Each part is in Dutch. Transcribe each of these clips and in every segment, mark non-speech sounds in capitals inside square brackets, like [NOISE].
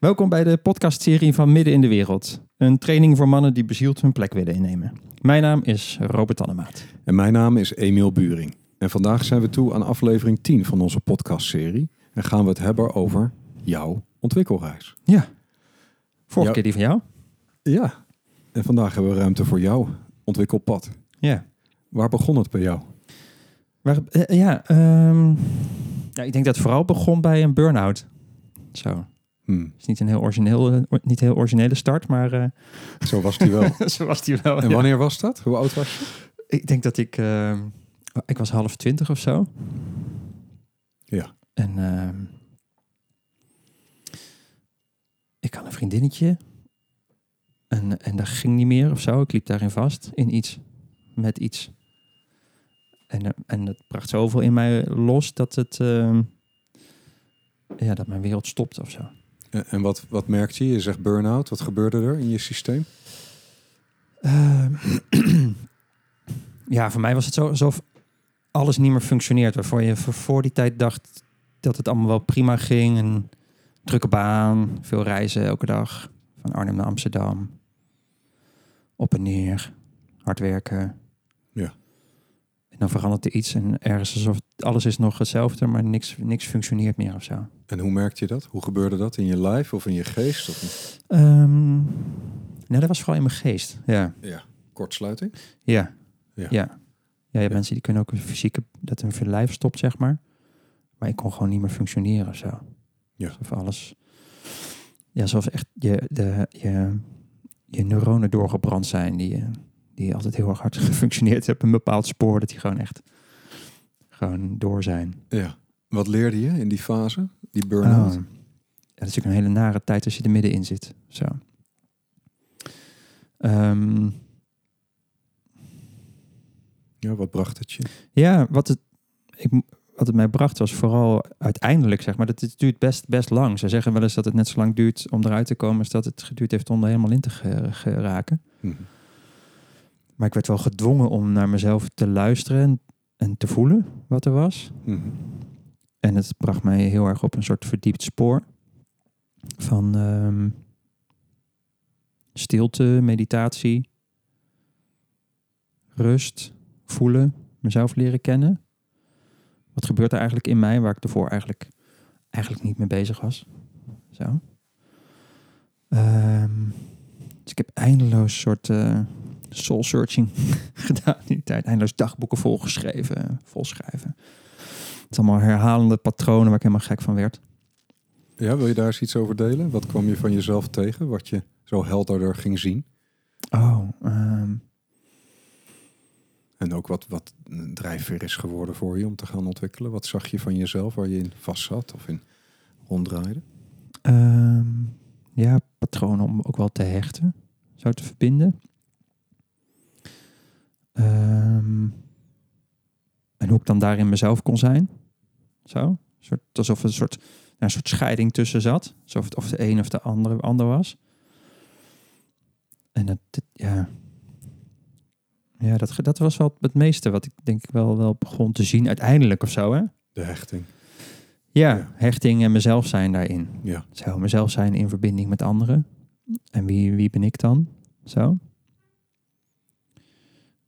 Welkom bij de podcastserie van Midden in de Wereld. Een training voor mannen die bezield hun plek willen innemen. Mijn naam is Robert Annemaat. En mijn naam is Emiel Buring. En vandaag zijn we toe aan aflevering 10 van onze podcastserie. En gaan we het hebben over jouw ontwikkelreis. Ja. Vorige keer die van jou? Ja. En vandaag hebben we ruimte voor jouw ontwikkelpad. Ja. Waar begon het bij jou? Waar, eh, ja, ehm, ja, ik denk dat het vooral begon bij een burn-out. Zo. Hm, Het is niet een heel, origineel, eh, niet heel originele start, maar eh, zo was die wel. [LAUGHS] zo was die wel. en ja. wanneer was dat? Hoe oud was je? Ik denk dat ik... ehm, ik was half twintig of zo. Ja. En ehm, ik had een vriendinnetje. En, en dat ging niet meer of zo. Ik liep daarin vast. In iets. Met iets. En, eh, en het bracht zoveel in mij los dat het... ehm, ja, dat mijn wereld stopte of zo. En, wat, wat merkte je? Je zegt burn-out. Wat gebeurde er in je systeem? Ehm, [CLEARS THROAT] ja, voor mij was het zo alsof alles niet meer functioneert. Waarvoor je voor, voor die tijd dacht dat het allemaal wel prima ging. Een drukke baan, veel reizen elke dag. Van Arnhem naar Amsterdam. Op en neer. Hard werken. Ja. Dan verandert er iets en ergens alsof alles is nog hetzelfde, maar niks, niks functioneert meer of zo. En hoe merkte je dat? Hoe gebeurde dat? In je lijf of in je geest? Of Ehm, nou, dat was vooral in mijn geest. Ja. Ja, kortsluiting. Ja. Ja. Ja. Ja, je hebt mensen die kunnen ook een fysieke, dat hun lijf stopt, zeg maar. Maar ik kon gewoon niet meer functioneren of zo. Ja. Alsof alles, ja, alsof echt je, de, je, je neuronen doorgebrand zijn, die, eh, die altijd heel erg hard [LAUGHS] gefunctioneerd hebben. Een bepaald spoor, dat die gewoon echt gewoon door zijn. Ja. Wat leerde je in die fase? Die burn-out? Oh. Ja, dat is natuurlijk een hele nare tijd als je er middenin zit. Zo. Ehm, Ja, wat bracht het je? Ja, wat het, ik, wat het mij bracht was vooral uiteindelijk, zeg maar, dat het duurt best, best lang. Ze zeggen wel eens dat het net zo lang duurt om eruit te komen als dat het geduurd heeft om er helemaal in te ge- geraken. Hm. Maar ik werd wel gedwongen om naar mezelf te luisteren en, en te voelen wat er was. Hm. En het bracht mij heel erg op een soort verdiept spoor van ehm, stilte, meditatie, rust, voelen, mezelf leren kennen. Wat gebeurt er eigenlijk in mij waar ik ervoor eigenlijk, eigenlijk niet mee bezig was? Zo. Ehm, dus ik heb eindeloos soort eh, soul searching [LAUGHS] gedaan in die tijd. Eindeloos dagboeken volgeschreven, volschrijven. Het is allemaal herhalende patronen waar ik helemaal gek van werd. Ja, wil je daar eens iets over delen? Wat kwam je van jezelf tegen? Wat je zo helderder ging zien? Oh, ehm, En ook wat, wat een drijfveer is geworden voor je om te gaan ontwikkelen? Wat zag je van jezelf waar je in vast zat of in ronddraaide? ehm, ja, patronen om ook wel te hechten, zo te verbinden. Ehm, en hoe ik dan daarin mezelf kon zijn. Zo. Soort, alsof er een soort, een soort scheiding tussen zat. Alsof het of de een of de andere ander was. En dat, ja. Ja, dat, dat was wel het meeste wat ik denk ik wel, wel begon te zien uiteindelijk of zo, hè? De hechting. Ja, Ja. hechting en mezelf zijn daarin. Ja. Zo, mezelf zijn in verbinding met anderen. En wie, wie ben ik dan? Zo.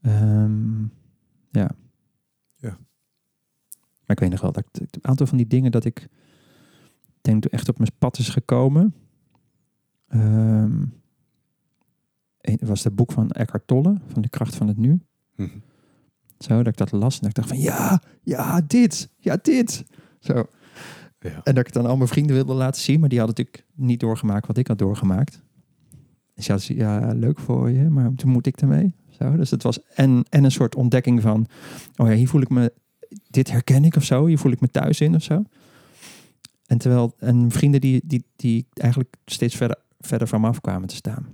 Ehm, ja. Ja. Maar ik weet nog wel dat ik een aantal van die dingen dat ik denk echt op mijn pad is gekomen. Ehm was het boek van Eckhart Tolle, van de kracht van het nu. Hm. Zo, dat ik dat las en dat ik dacht van ja, ja, dit, ja, dit. Zo. Ja. En dat ik het dan al mijn vrienden wilde laten zien, maar die hadden natuurlijk niet doorgemaakt wat ik had doorgemaakt. Dus ja, leuk voor je, maar toen moet ik ermee. Zo, dus het was en, en een soort ontdekking van, oh ja, hier voel ik me, dit herken ik of zo, hier voel ik me thuis in of zo. En terwijl, en vrienden die, die, die eigenlijk steeds verder, verder van me af kwamen te staan.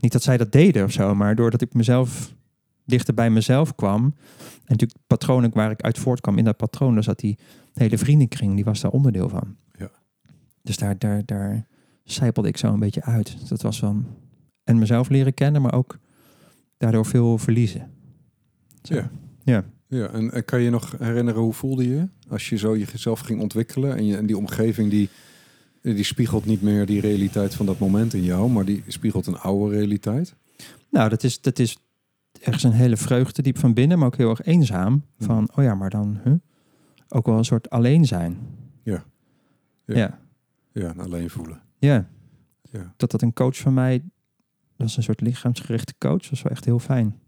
Niet dat zij dat deden of zo, maar doordat ik mezelf dichter bij mezelf kwam. En natuurlijk patronen waar ik uit voortkwam, in dat patroon, daar zat die hele vriendenkring, die was daar onderdeel van. Ja. Dus daar, daar, daar zijpelde ik zo een beetje uit. Dus dat was van, en mezelf leren kennen, maar ook daardoor veel verliezen. Zo. Ja. Ja. Ja, en, en kan je nog herinneren hoe voelde je als je zo jezelf ging ontwikkelen en, je, en die omgeving die Die spiegelt niet meer die realiteit van dat moment in jou, maar die spiegelt een oude realiteit. Nou, dat is, dat is ergens een hele vreugde diep van binnen, maar ook heel erg eenzaam. Van, oh ja, maar dan huh? ook wel een soort alleen zijn. Ja. Ja. Ja. Ja, en alleen voelen. ja. Ja. Dat dat een coach van mij, dat was een soort lichaamsgerichte coach, dat was wel echt heel fijn.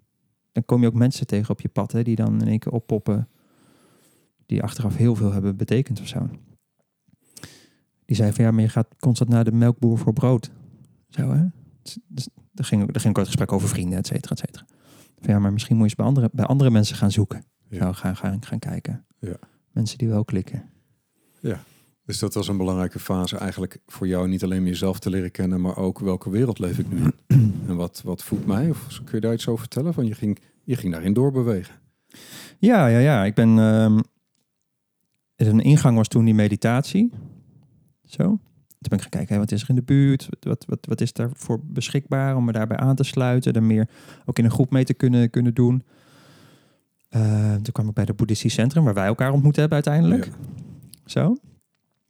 Dan kom je ook mensen tegen op je pad, hè, die dan in één keer oppoppen, die achteraf heel veel hebben betekend of zo. Die zei van ja, maar je gaat constant naar de melkboer voor brood. Zo hè. Dus, dus, er, ging, ook- er ging ook het gesprek over vrienden, et cetera, et cetera. Van ja, maar misschien moet je eens bij andere, bij andere mensen gaan zoeken. Ja. Zo, gaan, gaan, gaan kijken. Ja. Mensen die wel klikken. Dus dat was een belangrijke fase eigenlijk voor jou. Niet alleen jezelf te leren kennen, maar ook welke wereld leef ik nu in. [CLEARS THROAT] En wat, wat voedt mij? Of kun je daar iets over vertellen? Van je ging, je ging daarin doorbewegen. Ja, ja, ja. Ik ben. ehm, een ingang was toen die meditatie. Zo. Toen ben ik gaan kijken, hè, wat is er in de buurt? Wat, wat, wat is daarvoor beschikbaar om me daarbij aan te sluiten? Er meer ook in een groep mee te kunnen, kunnen doen. Eh, toen kwam ik bij het Boeddhistisch Centrum, waar wij elkaar ontmoet hebben uiteindelijk. Ja. Zo.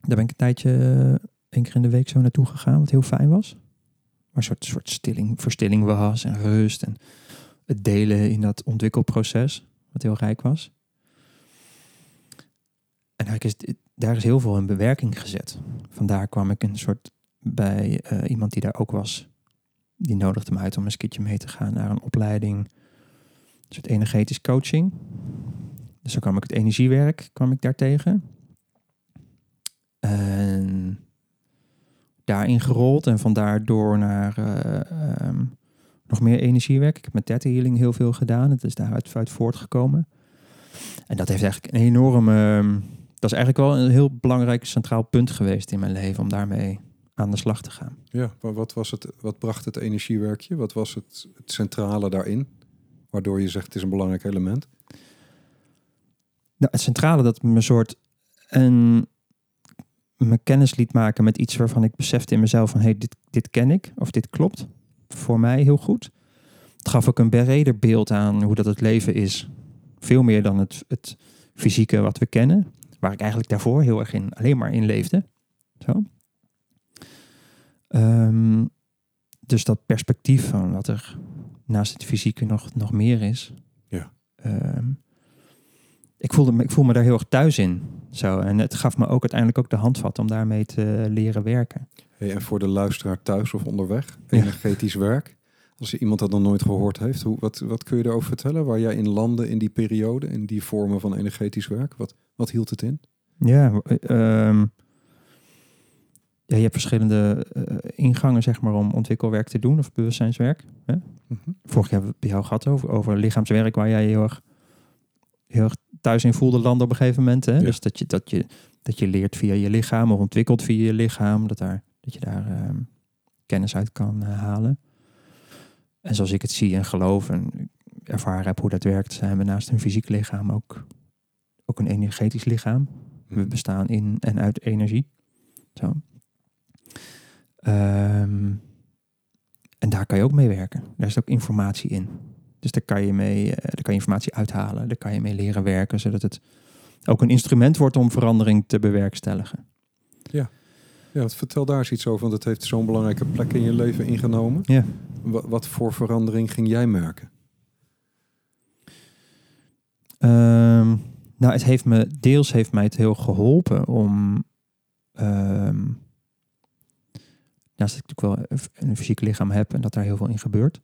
Daar ben ik een tijdje, eh, één keer in de week zo naartoe gegaan, wat heel fijn was. Waar een soort, soort stilling, verstilling was en rust en het delen in dat ontwikkelproces, wat heel rijk was. En eigenlijk is, daar is heel veel in bewerking gezet. Vandaar kwam ik een soort bij eh, iemand die daar ook was. Die nodigde me uit om een mee te gaan naar een opleiding. Een soort energetisch coaching. Dus dan kwam ik het energiewerk kwam ik daar tegen. En daarin gerold en vandaar door naar eh, ehm, nog meer energiewerk. Ik heb met Theta Healing heel veel gedaan. Het is daaruit uit voortgekomen. En dat heeft eigenlijk een enorme... ehm, dat is eigenlijk wel een heel belangrijk centraal punt geweest in mijn leven om daarmee aan de slag te gaan. Ja, maar wat, was het, wat bracht het energiewerkje? Wat was het, het centrale daarin? Waardoor je zegt het is een belangrijk element. Nou, het centrale dat me een soort een me kennis liet maken met iets waarvan ik besefte in mezelf van hey, dit, dit ken ik of dit klopt voor mij heel goed. Het gaf ook een breder beeld aan hoe dat het leven is. Veel meer dan het, het fysieke wat we kennen. Waar ik eigenlijk daarvoor heel erg in, alleen maar in leefde. Zo. Ehm, dus dat perspectief van wat er naast het fysieke nog, nog meer is. Ja. Ehm, ik, voelde me, ik voel me daar heel erg thuis in. Zo. En het gaf me ook uiteindelijk ook de handvat om daarmee te leren werken. Hey, en voor de luisteraar thuis of onderweg, Ja. energetisch werk. Als iemand dat nog nooit gehoord heeft, hoe, wat, wat kun je daarover vertellen? Waar jij in landde in die periode, in die vormen van energetisch werk? Wat, wat hield het in? Ja, ehm, ja, je hebt verschillende eh, ingangen zeg maar, om ontwikkelwerk te doen of bewustzijnswerk. Hè? Mhm. Vorig jaar hebben we bij jou gehad over, over lichaamswerk, waar jij heel erg, heel erg thuis in voelde landen op een gegeven moment. Hè? Ja. Dus dat je, dat, je, dat je leert via je lichaam of ontwikkelt via je lichaam, dat, daar, dat je daar ehm, kennis uit kan eh, halen. En zoals ik het zie en geloof en ervaren heb hoe dat werkt, zijn we naast een fysiek lichaam ook, ook een energetisch lichaam. We Mhm. bestaan in en uit energie. Zo. Ehm, en daar kan je ook mee werken. Daar zit ook informatie in. Dus daar kan je mee, eh, daar kan je informatie uithalen. Daar kan je mee leren werken, zodat het ook een instrument wordt om verandering te bewerkstelligen. Ja, wat- vertel daar eens iets over, want het heeft zo'n belangrijke plek in je leven ingenomen. Ja. Wat, wat voor verandering ging jij merken? Ehm, nou, het heeft me, deels heeft mij het heel geholpen om. ehm naast dat ik natuurlijk wel een fysiek lichaam heb en dat daar heel veel in gebeurt.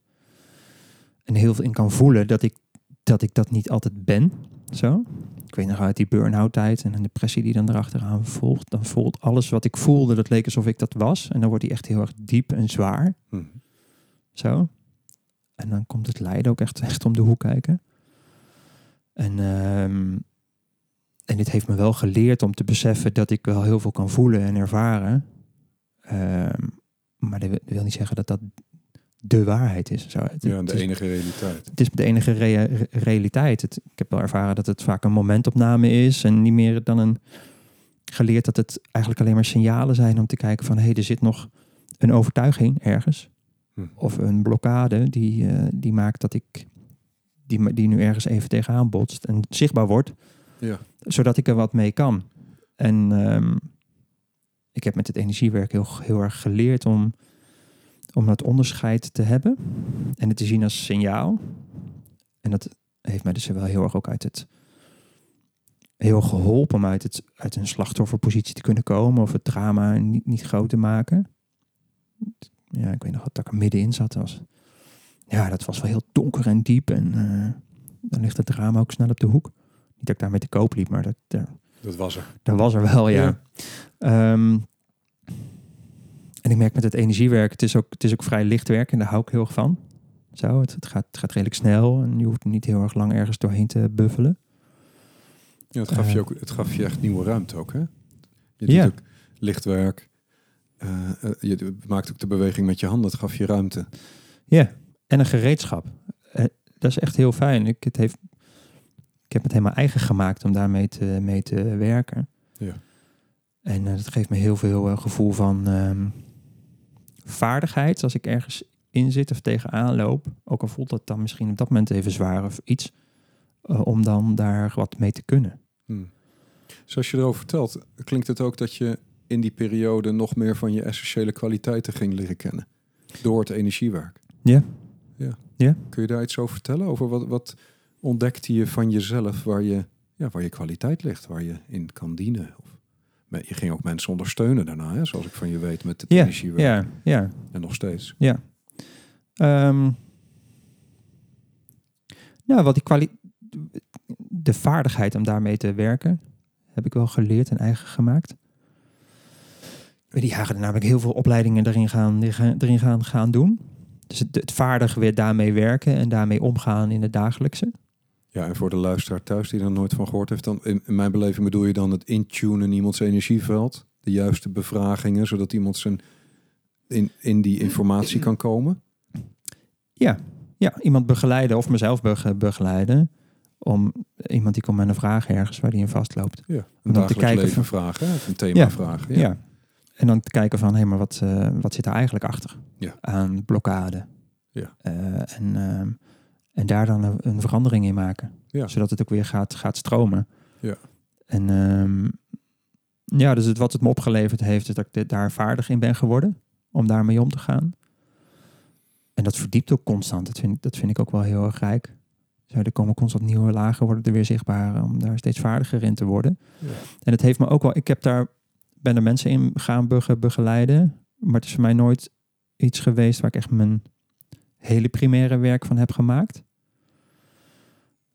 En heel veel in kan voelen dat ik dat, ik dat niet altijd ben. Zo. Ik weet nog uit die burn-out tijd en een depressie die dan erachteraan volgt. Dan voelt alles wat ik voelde, dat leek alsof ik dat was. En dan wordt die echt heel erg diep en zwaar. Mhm. Zo. En dan komt het lijden ook echt, echt om de hoek kijken. En, ehm, en dit heeft me wel geleerd om te beseffen dat ik wel heel veel kan voelen en ervaren. Ehm, maar dat wil niet zeggen dat dat de waarheid is. Zo. Het, Ja, het de is, enige realiteit. het is de enige rea- re- realiteit. Het, ik heb wel ervaren dat het vaak een momentopname is en niet meer dan een geleerd dat het eigenlijk alleen maar signalen zijn om te kijken van hé, hey, er zit nog een overtuiging ergens Hm. of een blokkade die, eh, die maakt dat ik die nu ergens even tegenaan botst en zichtbaar wordt, Ja. zodat ik er wat mee kan. En, ehm, ik heb met het energiewerk heel, heel erg geleerd om, om dat onderscheid te hebben en het te zien als signaal. En dat heeft mij dus wel heel erg ook uit het heel geholpen om uit, het, uit een slachtofferpositie te kunnen komen of het drama niet, niet groot te maken. Ja, ik weet nog dat ik er middenin zat. Was, ja, dat was wel heel donker en diep en uh, dan ligt het drama ook snel op de hoek. Niet dat ik daarmee te koop liep, maar dat, dat was er. Dat was er wel, ja. ja. Um, en ik merk met het energiewerk, het is ook, het is ook vrij licht werk en daar hou ik heel erg van. Zo, het, het, gaat, het gaat redelijk snel en je hoeft niet heel erg lang ergens doorheen te buffelen. Ja, het gaf, je, ook, het gaf je echt nieuwe ruimte ook, hè? Je doet ja. ook lichtwerk. Uh, uh, je maakt ook de beweging met je handen. Het gaf je ruimte. Ja, en een gereedschap. Uh, dat is echt heel fijn. Ik, het heeft, ik heb het helemaal eigen gemaakt om daarmee te, mee te werken. Ja. En dat geeft me heel veel gevoel van um, vaardigheid. Als ik ergens in zit of tegenaan loop. Ook al voelt dat dan misschien op dat moment even zwaar of iets. om dan daar wat mee te kunnen. Hmm. Zoals je erover vertelt, klinkt het ook dat je in die periode nog meer van je essentiële kwaliteiten ging leren kennen. Door het energiewerk. Ja. Ja. ja. Kun je daar iets over vertellen? Over wat, wat ontdekte je van jezelf waar je, ja, waar je kwaliteit ligt, waar je in kan dienen? Of, je ging ook mensen ondersteunen daarna, hè, zoals ik van je weet, met het ja, energiewerk. Ja, ja. En nog steeds. Ja. Um, nou, wat die kwaliteit de vaardigheid om daarmee te werken heb ik wel geleerd en eigen gemaakt. Die jaren namelijk heel veel opleidingen erin gaan, erin gaan, gaan doen. Dus het, het vaardig weer daarmee werken en daarmee omgaan in het dagelijkse. Ja, en voor de luisteraar thuis die er nooit van gehoord heeft, dan in, in mijn beleving bedoel je dan het intunen in iemands energieveld, de juiste bevragingen, zodat iemand zijn in, in die informatie kan komen? Ja, ja, iemand begeleiden of mezelf begeleiden om iemand die komt met een vraag ergens waar die in vastloopt. Ja, een dan te kijken van vragen, een thema ja, vragen. Ja. ja. En dan te kijken van, hé, hey, maar wat, uh, wat zit er eigenlijk achter? Ja. Aan blokkade. Ja. Uh, en, uh, en daar dan een, een, verandering in maken. Ja. Zodat het ook weer gaat, gaat stromen. Ja. En um, ja, dus het, wat het me opgeleverd heeft, is dat ik daar vaardig in ben geworden. Om daarmee om te gaan. En dat verdiept ook constant. Dat vind, dat vind ik ook wel heel erg rijk. Zo, er komen constant nieuwe lagen, worden er weer zichtbaar om daar steeds vaardiger in te worden. Ja. En het heeft me ook wel, ik heb daar, ben er mensen in gaan begeleiden, maar het is voor mij nooit iets geweest waar ik echt mijn hele primaire werk van heb gemaakt.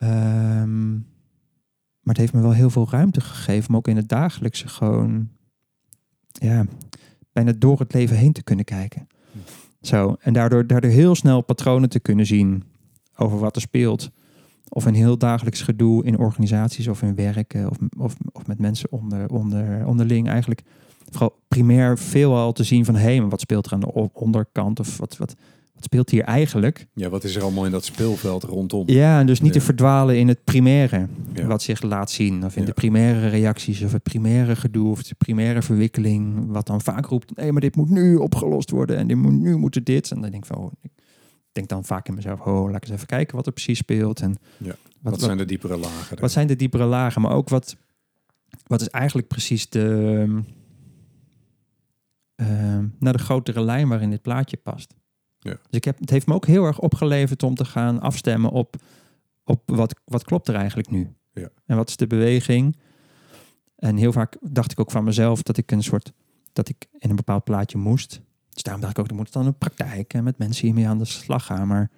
Um, maar het heeft me wel heel veel ruimte gegeven, om ook in het dagelijkse gewoon, ja, bijna door het leven heen te kunnen kijken. Zo, en daardoor, daardoor heel snel patronen te kunnen zien over wat er speelt. Of een heel dagelijks gedoe in organisaties of in werken of, of, of met mensen onder, onder, onderling. Eigenlijk vooral primair veelal te zien van hé, hey, wat speelt er aan de onderkant of wat, wat, wat speelt hier eigenlijk? Ja, wat is er allemaal in dat speelveld rondom? Ja, en dus niet Ja. te verdwalen in het primaire, Ja. wat zich laat zien. Of in Ja. de primaire reacties, of het primaire gedoe, of de primaire verwikkeling. Wat dan vaak roept, nee, maar dit moet nu opgelost worden en dit moet, nu moet het dit. En dan denk ik van, oh, ik denk dan vaak in mezelf, oh, laat ik eens even kijken wat er precies speelt. En Ja. wat, Wat, zijn de diepere lagen? wat zijn de diepere lagen, maar ook wat, wat is eigenlijk precies de, ehm, naar de grotere lijn waarin dit plaatje past. Ja. Dus ik heb, het heeft me ook heel erg opgeleverd om te gaan afstemmen op, op wat, wat klopt er eigenlijk nu. Ja. En wat is de beweging? En heel vaak dacht ik ook van mezelf dat ik een soort, dat ik in een bepaald plaatje moest. Dus daarom dacht ik ook, er moet dan een praktijk en met mensen hiermee aan de slag gaan. Maar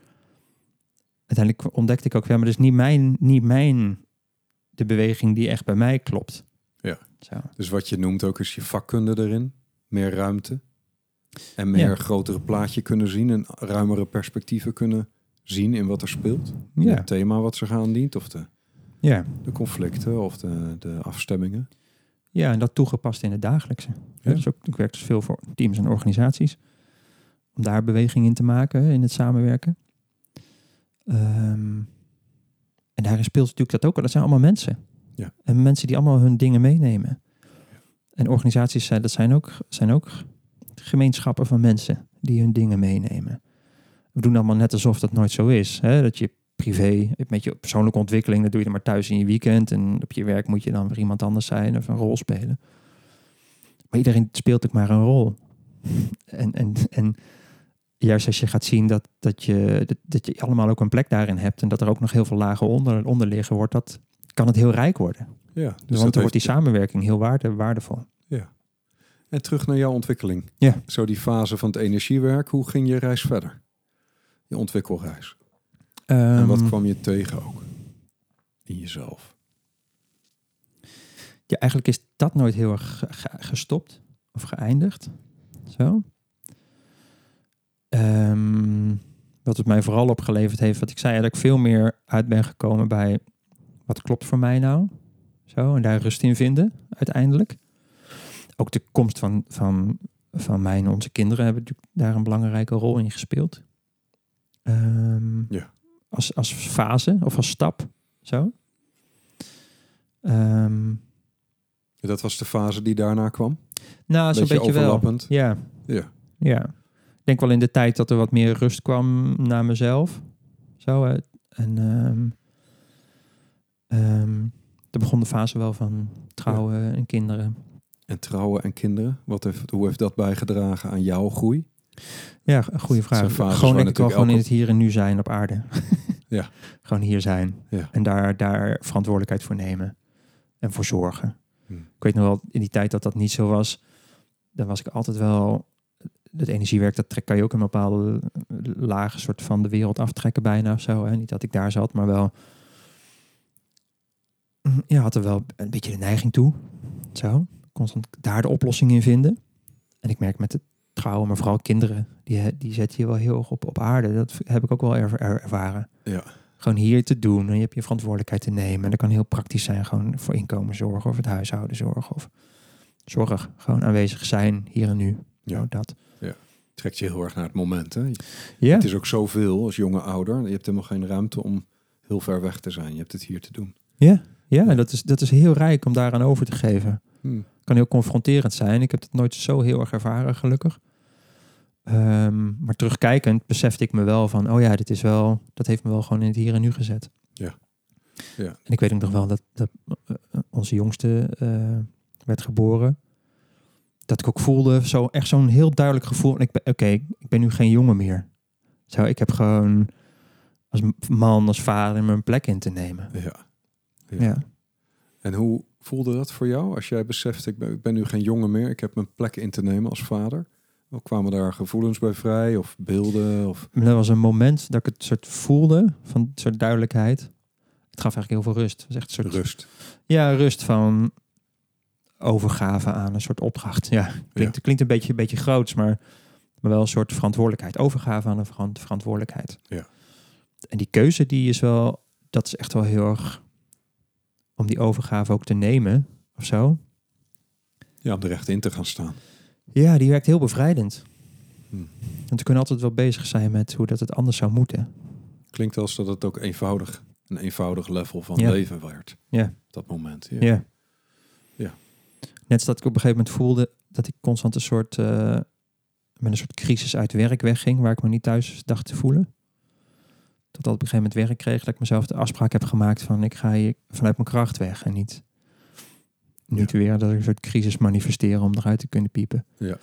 uiteindelijk ontdekte ik ook, ja, maar dat is niet mijn, niet mijn, de beweging die echt bij mij klopt. Ja. Zo. Dus wat je noemt ook is je vakkunde erin. Meer ruimte. En meer Ja. grotere plaatje kunnen zien. En ruimere perspectieven kunnen zien in wat er speelt. Ja. Het thema wat zich aandient. Of de, Ja. de conflicten of de, de afstemmingen. ja, en dat toegepast in het dagelijkse. Ja. Dus ook, ik werk dus veel voor teams en organisaties. Om daar beweging in te maken in het samenwerken. Ehm, en daarin speelt natuurlijk dat ook. Dat zijn allemaal mensen. Ja. En mensen die allemaal hun dingen meenemen. En organisaties zijn, dat zijn ook, zijn ook gemeenschappen van mensen die hun dingen meenemen. We doen allemaal net alsof dat nooit zo is. Hè? Dat je privé, met je persoonlijke ontwikkeling, dat doe je dan maar thuis in je weekend. En op je werk moet je dan weer iemand anders zijn of een rol spelen. Maar iedereen speelt ook maar een rol. En, en, en juist als je gaat zien dat, dat, je, dat, dat je allemaal ook een plek daarin hebt en dat er ook nog heel veel lagen onder, onder liggen, wordt dat, kan het heel rijk worden. Ja, Dus Want dan wordt die samenwerking heel waarde, waardevol. En terug naar jouw ontwikkeling. Ja. Zo die fase van het energiewerk. Hoe ging je reis verder? Je ontwikkelreis. en wat Ehm, kwam je tegen ook? In jezelf. Ja, eigenlijk is dat nooit heel erg ge- ge- gestopt of geëindigd. Zo. Ehm, wat het mij vooral opgeleverd heeft, wat ik zei, dat ik veel meer uit ben gekomen bij wat klopt voor mij nou. Zo, en daar rust in vinden, uiteindelijk. Ook de komst van, van, van mij en onze kinderen hebben natuurlijk daar een belangrijke rol in gespeeld. Ehm, Ja. als, als fase of als stap. Zo. Ehm, Dat was de fase die daarna kwam? nou, zo'n Beetje beetje wel. overlappend. Ja. Ja. Ja. Ik denk wel in de tijd dat er wat meer rust kwam naar mezelf. Zo. En ehm, er begon de fase wel van trouwen en kinderen. En trouwen en kinderen? Wat heeft, hoe heeft dat bijgedragen aan jouw groei? Ja, een goede vraag. Gewoon denk ik wel gewoon in het hier en nu zijn op aarde. [LAUGHS] Ja. [LAUGHS] Gewoon hier zijn. Ja. En daar, daar verantwoordelijkheid voor nemen. En voor zorgen. Hm. Ik weet nog wel, in die tijd dat dat niet zo was, dan was ik altijd wel. Het energiewerk, dat trek kan je ook een bepaalde lage soort van de wereld aftrekken bijna of zo. Hè? Niet dat ik daar zat, maar wel. Mm, Ja, had er wel een beetje de neiging toe. Zo. Constant daar de oplossing in vinden. En ik merk met het trouwen, maar vooral kinderen, die, die zet je wel heel erg op, op aarde. Dat heb ik ook wel er- er- ervaren. Ja. Gewoon hier te doen en je hebt je verantwoordelijkheid te nemen. En dat kan heel praktisch zijn, gewoon voor inkomen zorgen of het huishouden zorgen. Of zorg, gewoon aanwezig zijn hier en nu. Ja. Nou, dat. Trekt je heel erg naar het moment. Hè? Ja, Het is ook zoveel als jonge ouder. Je hebt helemaal geen ruimte om heel ver weg te zijn. Je hebt het hier te doen. ja, ja en dat, is, dat is heel rijk om daaraan over te geven. Hm. kan heel confronterend zijn. Ik heb het nooit zo heel erg ervaren, gelukkig. Ehm, maar terugkijkend besefte ik me wel van, oh ja, dit is wel, dat heeft me wel gewoon in het hier en nu gezet. Ja. Ja. En ik weet ook nog wel dat, dat eh, onze jongste eh, werd geboren. Dat ik ook voelde, zo echt zo'n heel duidelijk gevoel. Oké, ik ben nu geen jongen meer. Zo, ik heb gewoon als man, als vader mijn plek in te nemen. Ja. Ja. En hoe voelde dat voor jou als jij beseft, ik ben, ik ben nu geen jongen meer, ik heb mijn plek in te nemen als vader? Of kwamen daar gevoelens bij vrij of beelden? Of... Dat was een moment dat ik het soort voelde, van een soort duidelijkheid. Het gaf eigenlijk heel veel rust. Het was echt een soort Rust. Ja, rust van overgave aan een soort opdracht. Ja, klinkt, klinkt een beetje, een beetje groots, maar, maar wel een soort verantwoordelijkheid. Overgave aan een verant- verantwoordelijkheid. Ja. En die keuze, die is wel, dat is echt wel heel erg om die overgave ook te nemen of zo. Ja, om er echt in te gaan staan. Ja, die werkt heel bevrijdend. Hm. Want we kunnen altijd wel bezig zijn met hoe dat het anders zou moeten. Klinkt als dat het ook eenvoudig, een eenvoudig level van Ja. leven werd. Ja. Op dat moment. Ja. Ja. Ja. Net als dat ik op een gegeven moment voelde dat ik constant een soort eh, met een soort crisis uit werk wegging, waar ik me niet thuis dacht te voelen. Dat op een gegeven moment werk kreeg, dat ik mezelf de afspraak heb gemaakt van ik ga hier vanuit mijn kracht weg en niet, niet weer dat ik een soort crisis manifesteren om eruit te kunnen piepen. Ja.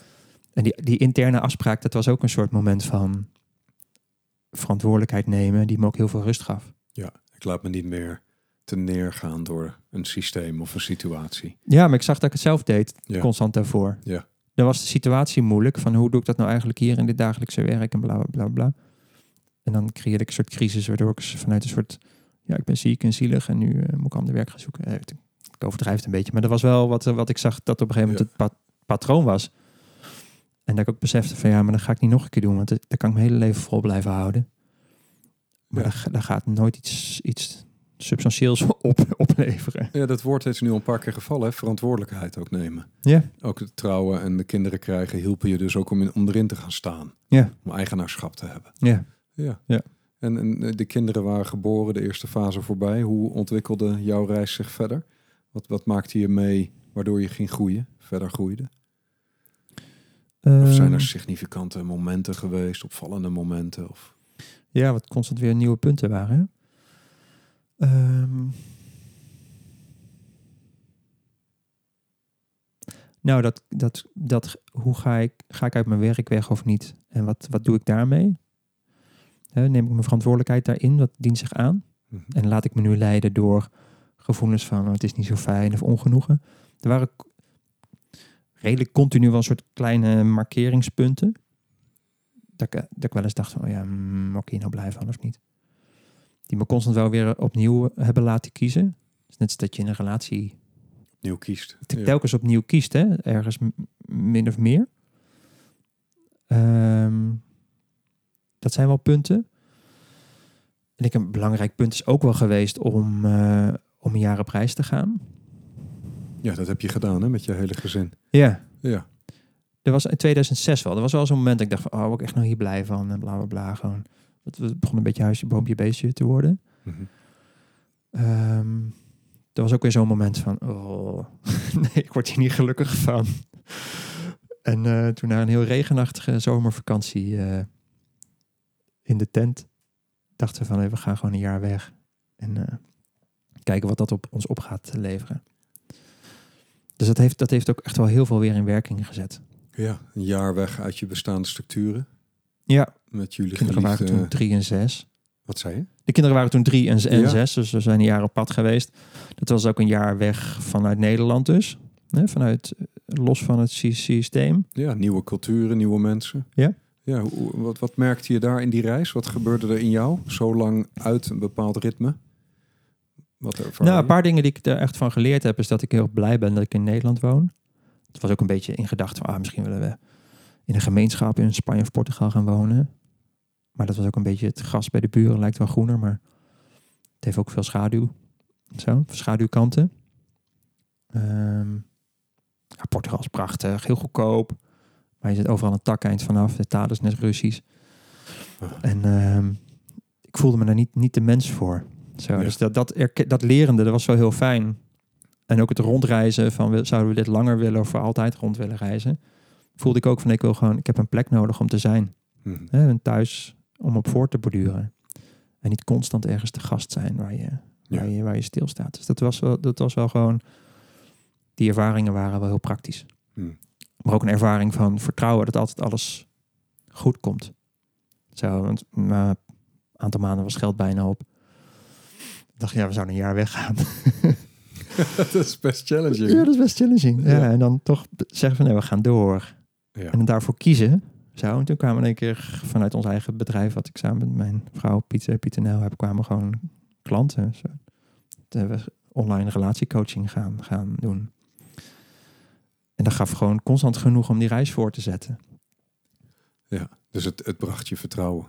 En die, die interne afspraak, dat was ook een soort moment van verantwoordelijkheid nemen, die me ook heel veel rust gaf. Ik laat me niet meer te neergaan door een systeem of een situatie. Ja, maar ik zag dat ik het zelf deed, Ja. constant daarvoor. Ja. Dan was de situatie moeilijk, van hoe doe ik dat nou eigenlijk hier in dit dagelijkse werk en bla bla bla bla. En dan creëerde ik een soort crisis, waardoor ik vanuit een soort, ja, ik ben ziek en zielig en nu eh, moet ik ander werk gaan zoeken. Eh, ik overdrijf het een beetje, maar dat was wel wat, eh, wat ik zag dat op een gegeven moment het pa- patroon was. En dat ik ook besefte van ja, maar dat ga ik niet nog een keer doen, want daar kan ik mijn hele leven vol blijven houden. Maar Ja. daar, ga- daar gaat nooit iets, iets substantieels [LAUGHS] op, opleveren. Ja, dat woord is nu al een paar keer gevallen. Hè? Verantwoordelijkheid ook nemen. Ja, Ook het trouwen en de kinderen krijgen hielpen je dus ook om, in, om erin te gaan staan. Ja. Om eigenaarschap te hebben. ja. Ja. Ja. En, en eh, de kinderen waren geboren, de eerste fase voorbij. Hoe ontwikkelde jouw reis zich verder? Wat, wat maakte je mee waardoor je ging groeien, verder groeide? Of zijn er Ehm, significante momenten geweest, opvallende momenten? Of... Ja, wat constant weer nieuwe punten waren. Ehm, Nou, dat, dat, dat, hoe ga ik, ga ik uit mijn werk weg of niet? En wat, wat doe ik daarmee? Neem ik mijn verantwoordelijkheid daarin? Wat dient zich aan? Mhm. En laat ik me nu leiden door gevoelens van oh, het is niet zo fijn of ongenoegen. Er waren redelijk continu wel een soort kleine markeringspunten. Dat ik, dat ik wel eens dacht van, oh ja, mm, word ik hier nou blij van of niet? Die me constant wel weer opnieuw hebben laten kiezen. Het is net als dat je in een relatie Nieuw kiest. Ja. telkens opnieuw kiest, hè? ergens min of meer. Ehm, dat zijn wel punten. En ik een belangrijk punt is ook wel geweest om, eh, om een jaar op reis te gaan. ja, dat heb je gedaan hè, met je hele gezin. Ja. Ja. Er was in 2006 wel. Er was wel zo'n moment dat ik dacht van, oh, ik echt nou hier blij van en bla bla bla. Gewoon. Het begon een beetje huisje, boompje, beestje te worden. Ehm, er was ook weer zo'n moment van, oh, [LAUGHS] nee, ik word hier niet gelukkig van. En eh, toen na een heel regenachtige zomervakantie eh, in de tent, dachten we van, hey, we gaan gewoon een jaar weg. En eh, kijken wat dat op ons op gaat leveren. Dus dat heeft, dat heeft ook echt wel heel veel weer in werking gezet. Ja, een jaar weg uit je bestaande structuren. Ja, Met jullie kinderen waren toen drie en zes. Wat zei je? De kinderen waren toen drie en, en Ja. zes, dus we zijn een jaar op pad geweest. Dat was ook een jaar weg vanuit Nederland dus. Hè, vanuit, eh, los van het sy- systeem. Ja, nieuwe culturen, nieuwe mensen. Ja. Ja, wat, wat merkte je daar in die reis? Wat gebeurde er in jou? Zo lang uit een bepaald ritme? Wat ervaar Nou, een paar dingen die ik er echt van geleerd heb, is dat ik heel blij ben dat ik in Nederland woon. Het was ook een beetje in gedachten van, ah, misschien willen we in een gemeenschap in Spanje of Portugal gaan wonen. Maar dat was ook een beetje het gras bij de buren, lijkt wel groener, maar het heeft ook veel schaduw. Zo, schaduwkanten. Ehm, Portugal is prachtig, heel goedkoop. Maar je zit overal een takeind vanaf. De taal is net Russisch. En ehm, ik voelde me daar niet, niet de mens voor. Zo, Ja. Dus dat, dat, dat lerende, dat was wel heel fijn. En ook het rondreizen van zouden we dit langer willen of voor altijd rond willen reizen. Voelde ik ook van ik wil gewoon, ik heb een plek nodig om te zijn. Hè, een thuis om op voor te borduren. En niet constant ergens te gast zijn waar je, Ja. waar je, waar je stilstaat. Dus dat was, wel, dat was wel gewoon, die ervaringen waren wel heel praktisch. Mhm. Maar ook een ervaring van vertrouwen dat altijd alles goed komt. Zo, want na een aantal maanden was geld bijna op. Ik dacht, ja, we zouden een jaar weggaan. [LAUGHS] dat is best challenging. Ja, dat is best challenging. Ja. Ja. en dan toch zeggen van, nee, we gaan door. Ja. En daarvoor kiezen. Zo, en toen kwamen we in één keer vanuit ons eigen bedrijf, wat ik samen met mijn vrouw Pieter, Pieter Nel heb, kwamen gewoon klanten. Zo. Toen hebben we online relatiecoaching gaan, gaan doen. En dat gaf gewoon constant genoeg om die reis voor te zetten. Dus het, het bracht je vertrouwen.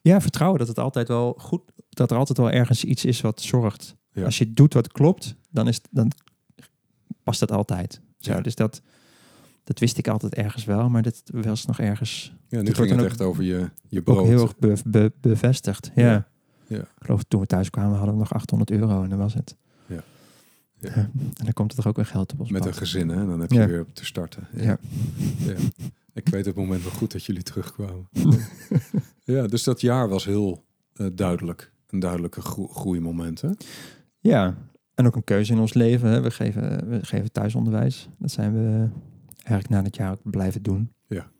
Ja, vertrouwen dat het altijd wel goed, dat er altijd wel ergens iets is wat zorgt. Ja. Als je doet wat klopt, dan, is, dan past dat altijd. Zo, Ja. Dus dat, dat wist ik altijd ergens wel, maar dit was nog ergens Ja, nu Dit ging wordt het dan echt over je, je ook brood. heel erg be- be- bevestigd. Ja. Ja. Ja. Ik geloof toen we thuis kwamen hadden we nog 800 euro en dat was het. Ja. En dan komt er toch ook weer geld op ons Met een gezin, hè? Dan heb je weer te starten. Ja. Ja. Ik weet het moment wel goed dat jullie terugkwamen. [LAUGHS] ja, dus dat jaar was heel eh, duidelijk. Een duidelijke gro- groeimoment, hè? Ja, en ook een keuze in ons leven. Hè. We, geven, we geven thuisonderwijs. Dat zijn we eigenlijk na dit jaar ook blijven doen. Ja.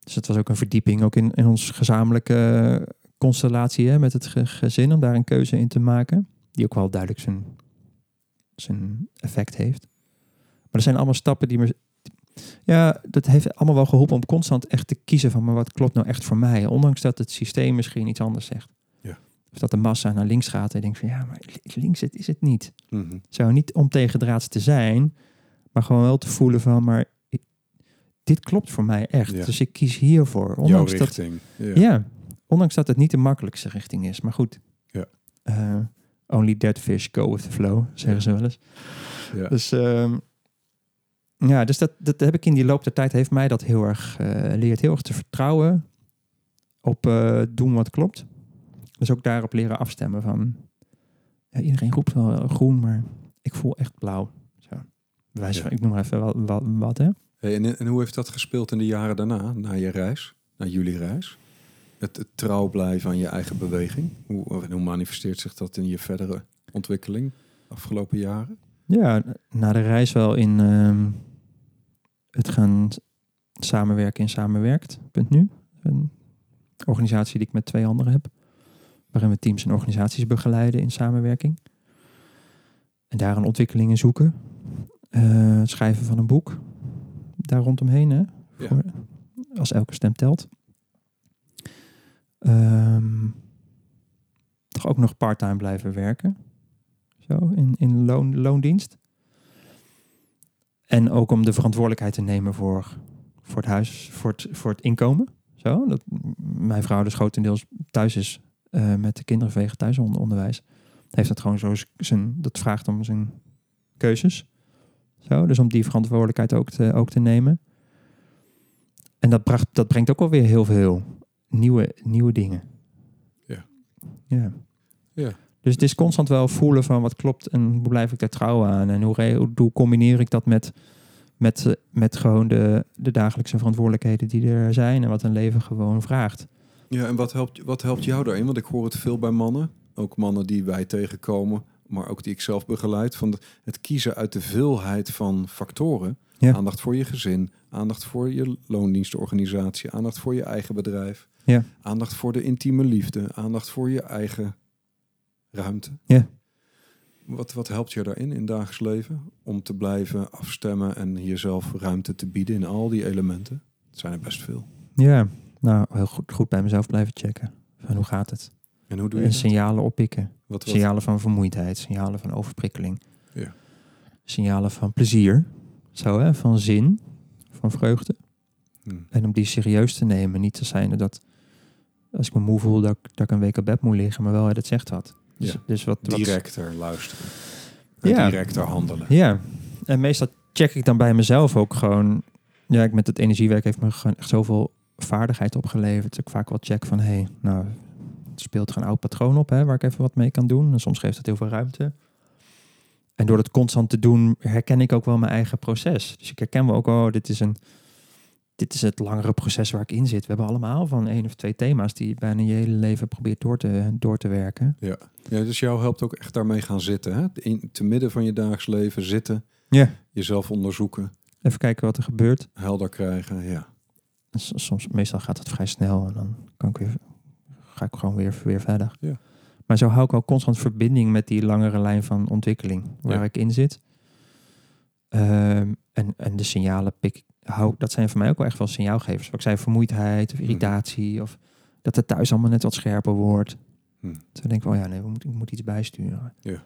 Dus het was ook een verdieping, ook in, in ons gezamenlijke constellatie hè, met het ge- gezin, om daar een keuze in te maken. Die ook wel duidelijk zijn, zijn effect heeft. Maar er zijn allemaal stappen die me. Ja, dat heeft allemaal wel geholpen om constant echt te kiezen van, maar wat klopt nou echt voor mij? Ondanks dat het systeem misschien iets anders zegt. Ja. Of dat de massa naar links gaat en denkt van, ja, maar li- links het is het niet. Mhm. Zo niet om tegendraads te zijn, maar gewoon wel te voelen van, maar ik- dit klopt voor mij echt. Ja. Dus ik kies hiervoor. Jouw Ondanks dat. Ja. ja, ondanks dat het niet de makkelijkste richting is. Maar goed. Ja. Eh, only dead fish go with the flow, zeggen ze wel eens. Ja. Dus ehm, ja, dus dat, dat heb ik in die loop der tijd heeft mij dat heel erg eh, leert heel erg te vertrouwen op eh, doen wat klopt. Dus ook daarop leren afstemmen van ja, iedereen roept wel groen, maar ik voel echt blauw. Zo. Ja. van, ik noem maar even wat, wat, wat hè. Hey, en, en hoe heeft dat gespeeld in de jaren daarna, na je reis, na jullie reis? Het, het trouw blijven aan je eigen beweging. Hoe, hoe manifesteert zich dat in je verdere ontwikkeling afgelopen jaren? Ja, na de reis wel in, ehm, het gaan samenwerken in samenwerkt.nu. Een organisatie die ik met twee anderen heb. Waarin we teams en organisaties begeleiden in samenwerking. En daar een ontwikkelingen zoeken. Eh, het schrijven van een boek. Daar rondomheen. Hè? Ja. Voor- als elke stem telt. Ehm, toch ook nog parttime blijven werken. Zo, in, in loon, loondienst. En ook om de verantwoordelijkheid te nemen voor, voor het huis, voor het, voor het inkomen. Zo, dat mijn vrouw dus grotendeels thuis is eh, met de kinderen vanwege thuisonderwijs. Heeft dat gewoon zo zijn, dat vraagt om zijn keuzes. Zo, dus om die verantwoordelijkheid ook te, ook te nemen. En dat, bracht, dat brengt ook wel weer heel veel nieuwe, nieuwe dingen. Ja. Ja. Ja. Dus het is constant wel voelen van wat klopt en hoe blijf ik daar trouw aan. En hoe, hoe, combineer ik dat met, met, met gewoon de, de dagelijkse verantwoordelijkheden die er zijn. En wat een leven gewoon vraagt. Ja, en wat helpt, wat helpt jou daarin? Want ik hoor het veel bij mannen. Ook mannen die wij tegenkomen, maar ook die ik zelf begeleid. Van het kiezen uit de veelheid van factoren. Ja. Aandacht voor je gezin, aandacht voor je loondienstorganisatie, aandacht voor je eigen bedrijf. Ja. Aandacht voor de intieme liefde, aandacht voor je eigen ruimte. Ja. Wat, wat helpt je daarin in het dagelijks leven? Om te blijven afstemmen en jezelf ruimte te bieden in al die elementen? Het zijn er best veel. Ja, nou heel goed, goed bij mezelf blijven checken. Van hoe gaat het? En hoe doe je En dat? signalen oppikken. Wat, wat, Signalen van vermoeidheid, signalen van overprikkeling. Ja. Signalen van plezier. Zo hè, van zin, van vreugde. Hm. En om die serieus te nemen. Niet te zijn dat als ik me moe voel, dat, ik- dat ik een week op bed moet liggen. Maar wel, hè, dat zegt wat. Dus, Ja. dus wat, wat directer luisteren. En Ja. directer handelen. Ja, en meestal check ik dan bij mezelf ook gewoon. Ja, ik met het energiewerk heeft me gewoon echt zoveel vaardigheid opgeleverd. Dat ik vaak wel check van, hé, hey, nou, het speelt er een oud patroon op, hè, waar ik even wat mee kan doen. En soms geeft het heel veel ruimte. En door dat constant te doen, herken ik ook wel mijn eigen proces. Dus ik herken wel ook, oh, dit is een, dit is het langere proces waar ik in zit. We hebben allemaal van één of twee thema's die je bijna je hele leven probeert door te, door te werken. Ja. ja, dus jou helpt ook echt daarmee gaan zitten. Hè? In, te midden van je dagelijks leven zitten, Ja. jezelf onderzoeken, Even kijken wat er gebeurt. helder krijgen. Ja, Soms, meestal gaat het vrij snel en dan kan ik weer, ga ik gewoon weer, weer verder. Ja. Maar zo hou ik wel constant verbinding met die langere lijn van ontwikkeling waar Ja. ik in zit. Ehm, en, en de signalen pik ik- hou, dat zijn voor mij ook wel echt wel signaalgevers. Wat ik zei, vermoeidheid of irritatie of dat het thuis allemaal net wat scherper wordt. Hm. Dus dan denk ik wel, ja, nee, we moeten, ik moet iets bijsturen. Ja.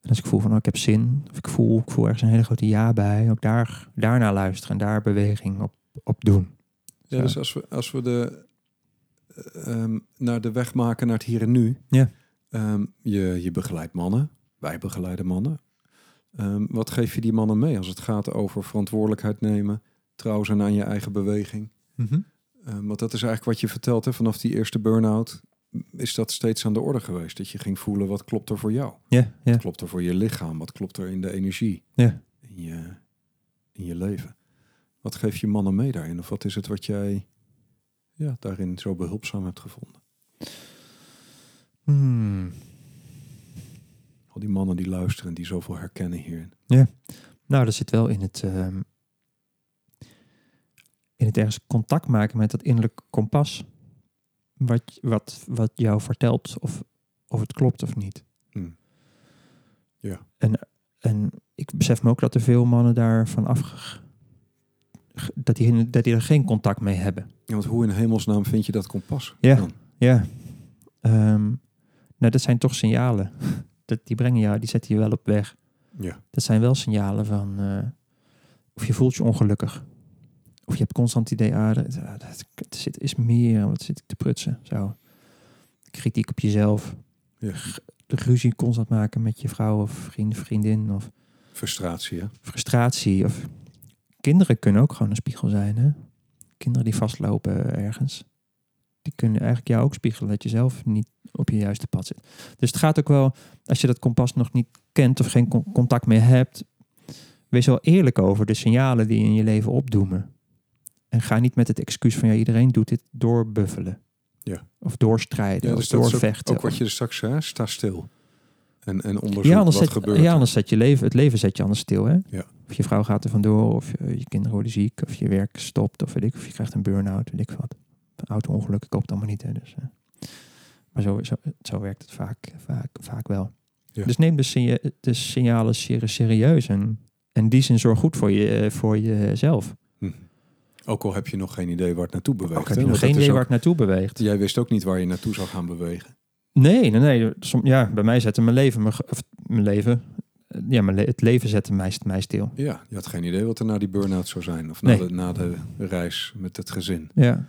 En als ik voel van, oh, ik heb zin, of ik voel, ik voel ergens een hele grote ja bij, ook daar, daarna luisteren en daar beweging op, op doen. ja Zo. dus als we, als we de, eh, ehm, naar de weg maken naar het hier en nu. Ja. Ehm, je, je begeleidt mannen, wij begeleiden mannen. Ehm, wat geef je die mannen mee als het gaat over verantwoordelijkheid nemen, trouw zijn aan je eigen beweging? Ehm, want dat is eigenlijk wat je vertelt, hè? vanaf die eerste burn-out is dat steeds aan de orde geweest. Dat je ging voelen, wat klopt er voor jou? Ja, ja. Wat klopt er voor je lichaam? Wat klopt er in de energie? Ja. In je, in je leven? Wat geef je mannen mee daarin? Of wat is het wat jij ja, daarin zo behulpzaam hebt gevonden? Hmm. Al die mannen die luisteren, die zoveel herkennen hierin. Nou, dat zit wel in het, ehm, in het ergens contact maken met dat innerlijke kompas. Wat, wat, wat jou vertelt of, of het klopt of niet. Hm. Ja. En, en ik besef me ook dat er veel mannen daarvan af... Dat die, dat die er geen contact mee hebben. Ja, want hoe in hemelsnaam vind je dat kompas? Ja. dan? Ja. Ehm, nou, dat zijn toch signalen. [LAUGHS] Dat, die brengen jou, die zetten je wel op weg. Ja. Dat zijn wel signalen van eh, of je voelt je ongelukkig. Of je hebt constant idee, ah, dat, ah, dat, zit is meer, wat zit ik te prutsen? Zo. Kritiek op jezelf. Ja. De ruzie constant maken met je vrouw of vriend, vriendin. Of Frustratie, hè? frustratie. Of kinderen kunnen ook gewoon een spiegel zijn. Hè? Kinderen die vastlopen ergens. Die kunnen eigenlijk jou ook spiegelen dat je zelf niet op je juiste pad zit. Dus het gaat ook wel, als je dat kompas nog niet kent of geen con- contact meer hebt, wees wel eerlijk over de signalen die in je leven opdoemen. En ga niet met het excuus van ja, iedereen doet dit doorbuffelen. Ja. Of doorstrijden, Ja, of dus ook, doorvechten. ook wat je er straks zei, sta stil. En, en onderzoek, Ja, anders, wat zet, gebeurt ja, er? anders zet je leven, het leven zet je anders stil. Hè? Ja. Of je vrouw gaat er vandoor, of je, je kinderen worden ziek, of je werk stopt, of weet ik, of je krijgt een burn-out, weet ik wat. Auto-ongelukken koopt allemaal niet. Hè? Dus, eh. Maar zo, zo, zo werkt het vaak, vaak, vaak wel. Ja. Dus neem de, signa- de signalen serie- serieus en in die zin zorg goed voor, je, eh, voor jezelf. Hm. Ook al heb je nog geen idee waar het naartoe beweegt. Ook heb je nog geen idee waar het naartoe beweegt. Jij wist ook niet waar je naartoe zou gaan bewegen. Nee, nee, nee. Som, ja, bij mij zette mijn leven, mijn, of mijn leven, eh, ja, mijn le- het leven zette mij, mij stil. Ja, je had geen idee wat er na die burn-out zou zijn. Of Nee. na, de, na de reis met het gezin. Ja,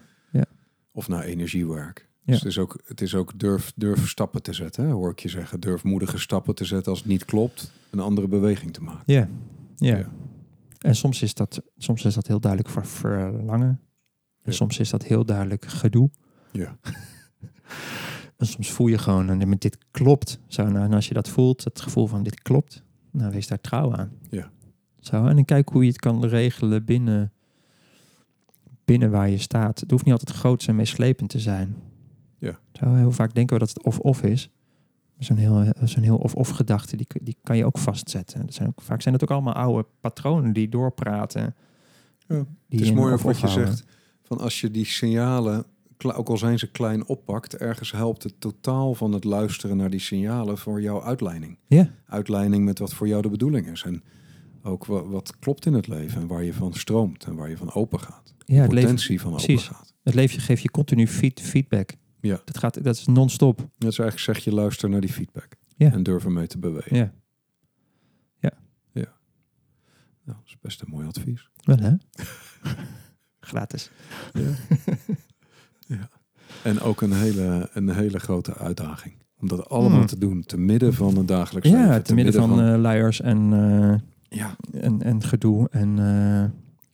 Of na energiewerk. Ja. Dus het is ook, het is ook durf, durf stappen te zetten, hè, hoor ik je zeggen. Durf moedige stappen te zetten als het niet klopt. Een andere beweging te maken. ja, ja. Ja. En soms is, dat, soms is dat heel duidelijk voor verlangen. En Ja. soms is dat heel duidelijk gedoe. Ja. [LAUGHS] En soms voel je gewoon, en met dit klopt. Zo, nou, en als je dat voelt, het gevoel van dit klopt, nou wees daar trouw aan. Ja. Zo, en dan kijk hoe je het kan regelen binnen, binnen waar je staat. Het hoeft niet altijd groot en meeslepend te zijn. Ja. Zo, heel vaak denken we dat het of-of is. Zo'n heel, zo'n heel of-of gedachte, die, die kan je ook vastzetten. Dat zijn ook, vaak zijn het ook allemaal oude patronen die doorpraten. Ja, Die Het is mooi wat je zegt. Van als je die signalen, ook al zijn ze klein, oppakt. Ergens helpt het totaal van het luisteren naar die signalen voor jouw uitleiding. Ja, Uitleiding met wat voor jou de bedoeling is. En ook wa- wat, klopt in het leven. En waar je van stroomt. En waar je van open gaat. ja leven, Potentie van open precies. gaat. het leven geeft je continu feed, feedback. Ja. Dat, gaat, dat is non-stop. Dat is eigenlijk zeg je luister naar die feedback. Ja. En durf ermee te bewegen. Ja, Nou, dat is best een mooi advies. wel hè? [LAUGHS] Gratis. En ook een hele, een hele grote uitdaging. Om dat allemaal Hmm. te doen. Te midden van het dagelijks leven. Ja, te midden van eh luiers en, eh, ja, en, en gedoe. En, eh,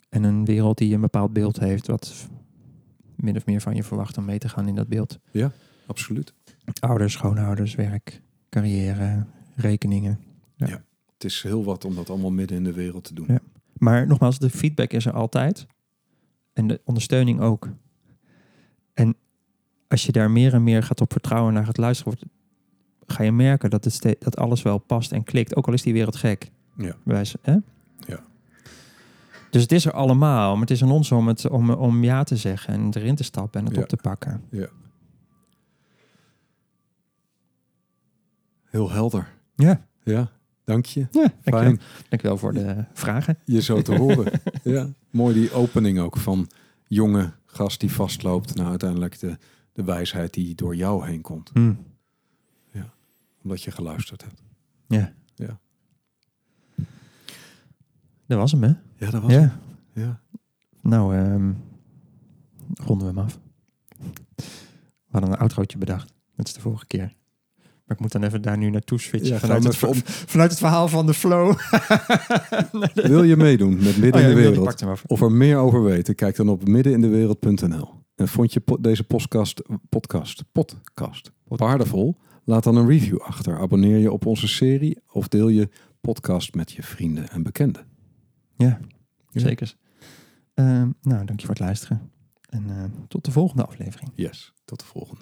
en een wereld die een bepaald beeld heeft. Wat min of meer van je verwacht om mee te gaan in dat beeld. absoluut. Ouders, schoonouders, werk, carrière, rekeningen. Het is heel wat om dat allemaal midden in de wereld te doen. Ja. Maar nogmaals, de feedback is er altijd. En de ondersteuning ook. Als je daar meer en meer gaat op vertrouwen naar gaat luisteren, wordt- ga je merken dat, het dat alles wel past en klikt. Ook al is die wereld gek. Ja. Wijze- hè? Ja. Dus het is er allemaal, maar het is aan ons om, het, om, om ja te zeggen en erin te stappen en het Ja. op te pakken. Heel helder. Ja, Ja, dank je. ja Fijn. dankjewel. Dankjewel voor de vragen. Je zo te horen. [LAUGHS] Ja, mooi die opening ook van jonge gast die vastloopt naar uiteindelijk de, de wijsheid die door jou heen komt. Hm. Omdat je geluisterd hebt. Ja. Ja. Dat was hem, hè? Ja, dat was Ja. het. Ja. Nou, ehm, ronden we hem af. We hadden een outrootje bedacht. Dat is de vorige keer. Maar ik moet dan even daar nu naartoe switchen. Ja, vanuit, het, vanuit het verhaal van de flow. [LAUGHS] Wil je meedoen met Midden Oh ja, in de Wereld? hem. Of er meer over weten, kijk dan op middenindewereld.nl. En vond je po- deze podcast, podcast, podcast waardevol? Laat dan een review achter. Abonneer je op onze serie of deel je podcast met je vrienden en bekenden. Ja, Ja. zeker. Ehm, nou, dank je voor het luisteren. En eh, tot de volgende aflevering. Yes, tot de volgende.